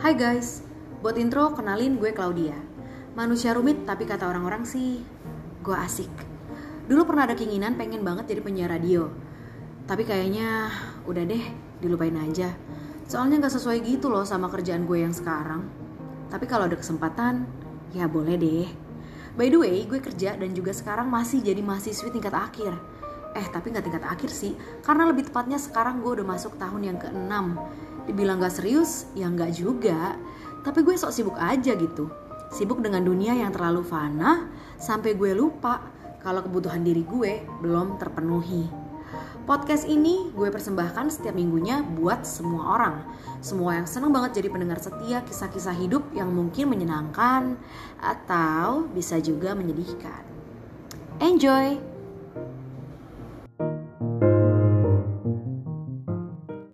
Hai guys, buat intro kenalin gue Claudia. Manusia rumit tapi kata orang-orang sih gue asik. Dulu pernah ada keinginan pengen banget jadi penyiar radio. Tapi kayaknya udah deh dilupain aja. Soalnya gak sesuai gitu loh sama kerjaan gue yang sekarang. Tapi kalau ada kesempatan, ya boleh deh. By the way, gue kerja dan juga sekarang masih jadi mahasiswi tingkat akhir. Eh, tapi nggak tingkat akhir sih, karena lebih tepatnya sekarang gue udah masuk tahun yang ke-6. Dibilang gak serius, ya nggak juga. Tapi gue sok sibuk aja gitu. Sibuk dengan dunia yang terlalu fana, sampai gue lupa kalau kebutuhan diri gue belum terpenuhi. Podcast ini gue persembahkan setiap minggunya buat semua orang. Semua yang seneng banget jadi pendengar setia kisah-kisah hidup yang mungkin menyenangkan atau bisa juga menyedihkan. Enjoy!